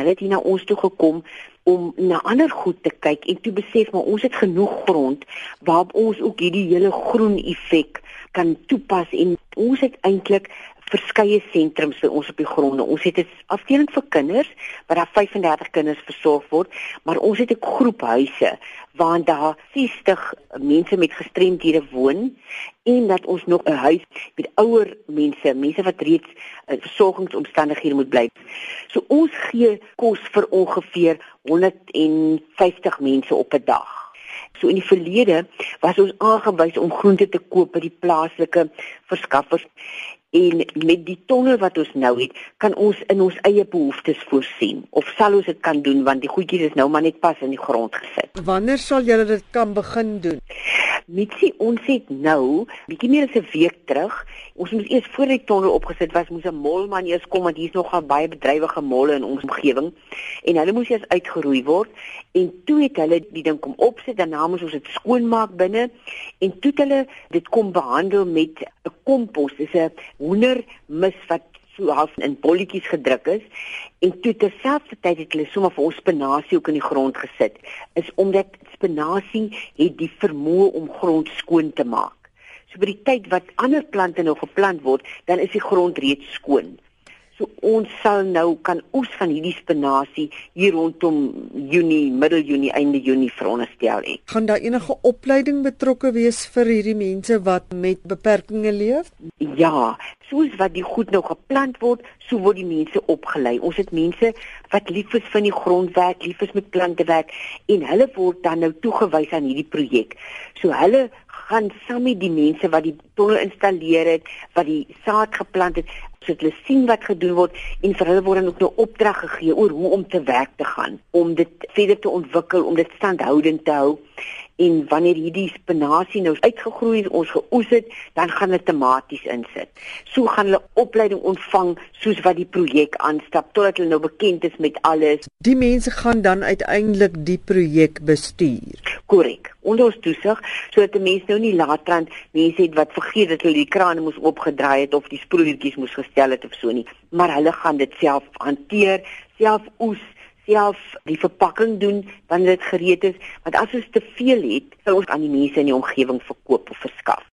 Hulle het hier na ons toe gekom om na ander goed te kyk en toe besef maar ons het genoeg grond waarop ons ook hierdie hele groen effek kan toepas en ons het eintlik verskeie sentrums vir ons op die gronde. Ons het 'n afdeling vir kinders waar daar 35 kinders versorg word, maar ons het 'n groep huise waar daar 60 mense met gestremdhede woon en dat ons nog 'n huis met ouer mense, mense wat reeds in versorgingsomstandighede moet bly. So ons gee kos vir ongeveer 150 mense op 'n dag. So in die verlede was ons aangewys om groente te koop by die plaaslike verskaffers en met die tonne wat ons nou het, kan ons in ons eie behoeftes voorsien of sal ons dit kan doen want die goedjies is nou maar net pas in die grond gesit. Wanneer sal julle dit kan begin doen? Mitsie, ons het nou, bietjie meer as 'n week terug, ons moes eers voor die tonnel opgesit was, moes 'n molman eers kom want hier's nog baie bedrywige molle in ons omgewing. En hulle moes eers uitgeroei word. En toe het hulle die ding kom opsit, daarna moes ons dit skoonmaak binne. En toe het hulle dit kom behandel met 'n kompos, dis 'n hoendermis wat so half in bolletjies gedruk is en toe terselfdertyd het hulle sommer vir ons spinasie ook in die grond gesit is omdat spinasie het die vermoë om grond skoon te maak. So by die tyd wat ander plante nou geplant word, dan is die grond reeds skoon. So ons sal nou kan oes van hierdie spinasie hier rondom Junie, middel Junie, einde Junie veronderstel ek. Gaan daar enige opleiding betrokke wees vir hierdie mense wat met beperkings leef? Ja, soos wat die goed nou geplant word, so word die mense opgelei. Ons het mense wat lief is vir die grondwerk, lief is met plante werk en hulle word dan nou toegewys aan hierdie projek. So hulle gaan saam met die mense wat die tonnel installeer het, wat die saad geplant het, sodat hulle sien wat gedoen word en vir hulle word dan ook 'n nou opdrag gegee oor hoe om te werk te gaan om dit verder te ontwikkel om dit standhoudend te hou en wanneer hierdie spinasie nou uitgegroei het, ons geoes het, dan gaan hulle tematies insit. So gaan hulle opleiding ontvang soos wat die projek aanstap totdat hulle nou bekend is met alles. Die mense gaan dan uiteindelik die projek bestuur. Korrek. Onder ons toesig sodat die mense nou nie laterand mense het wat vergeet dat hulle die krane moes opgedraai het of die sproeiertjies moes gestel het of so nie, maar hulle gaan dit self hanteer, self oes self die verpakking doen wanneer dit gereed is. Want as ons te veel het sal ons aan die mense in die omgewing verkoop of verskaf